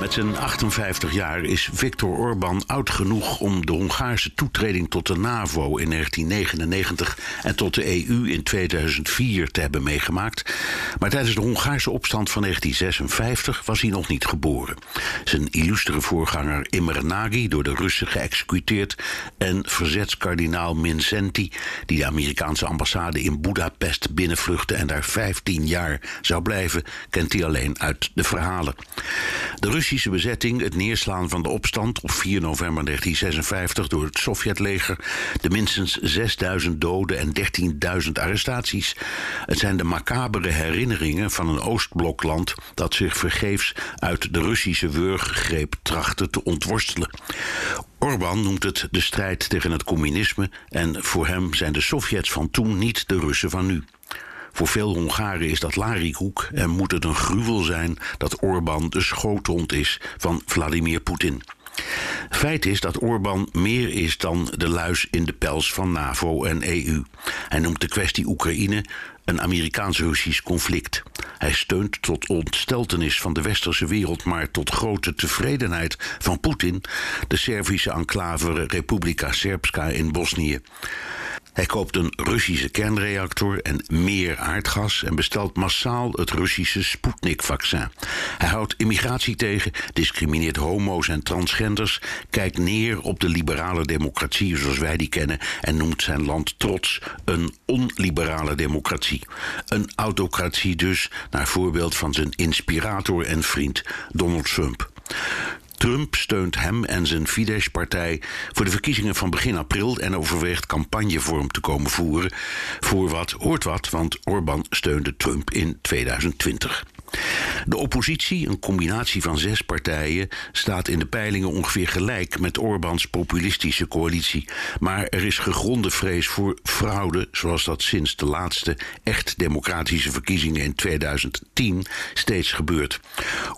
Met zijn 58 jaar is Viktor Orbán oud genoeg om de Hongaarse toetreding tot de NAVO in 1999 en tot de EU in 2004 te hebben meegemaakt. Maar tijdens de Hongaarse opstand van 1956 was hij nog niet geboren. Zijn illustere voorganger Imre Nagy, door de Russen geëxecuteerd, en verzetskardinaal Mindszenty, die de Amerikaanse ambassade in Budapest binnenvluchtte en daar 15 jaar zou blijven, kent hij alleen uit de verhalen. De Russische bezetting, het neerslaan van de opstand op 4 november 1956 door het Sovjetleger, de minstens 6000 doden en 13.000 arrestaties. Het zijn de macabere herinneringen van een Oostblokland dat zich vergeefs uit de Russische wurggreep trachtte te ontworstelen. Orbán noemt het de strijd tegen het communisme en voor hem zijn de Sovjets van toen niet de Russen van nu. Voor veel Hongaren is dat larikoek en moet het een gruwel zijn dat Orbán de schoothond is van Vladimir Poetin. Feit is dat Orbán meer is dan de luis in de pels van NAVO en EU. Hij noemt de kwestie Oekraïne een Amerikaans-Russisch conflict. Hij steunt tot ontsteltenis van de westerse wereld, maar tot grote tevredenheid van Poetin de Servische enclave Republika Srpska in Bosnië. Hij koopt een Russische kernreactor en meer aardgas en bestelt massaal het Russische Sputnik-vaccin. Hij houdt immigratie tegen, discrimineert homo's en transgenders, kijkt neer op de liberale democratie zoals wij die kennen en noemt zijn land trots een onliberale democratie. Een autocratie dus, naar voorbeeld van zijn inspirator en vriend Donald Trump. Trump steunt hem en zijn Fidesz-partij voor de verkiezingen van begin april en overweegt campagnevorm te komen voeren. Voor wat hoort wat, want Orbán steunde Trump in 2020. De oppositie, een combinatie van zes partijen, staat in de peilingen ongeveer gelijk met Orbáns populistische coalitie. Maar er is gegronde vrees voor fraude, zoals dat sinds de laatste echt democratische verkiezingen in 2010 steeds gebeurt.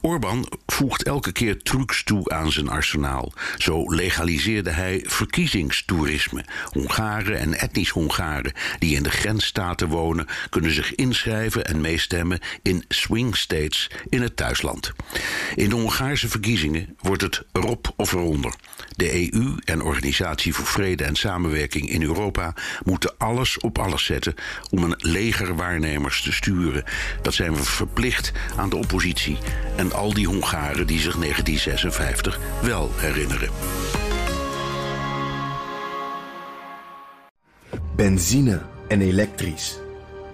Orbán voegt elke keer trucs toe aan zijn arsenaal. Zo legaliseerde hij verkiezingstoerisme. Hongaren en etnisch Hongaren die in de grensstaten wonen, kunnen zich inschrijven en meestemmen in swing states in het thuisland. In de Hongaarse verkiezingen wordt het erop of eronder. De EU en Organisatie voor Vrede en Samenwerking in Europa moeten alles op alles zetten om een leger waarnemers te sturen. Dat zijn we verplicht aan de oppositie en al die Hongaren die zich 1956 wel herinneren. Benzine en elektrisch.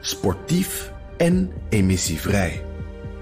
Sportief en emissievrij.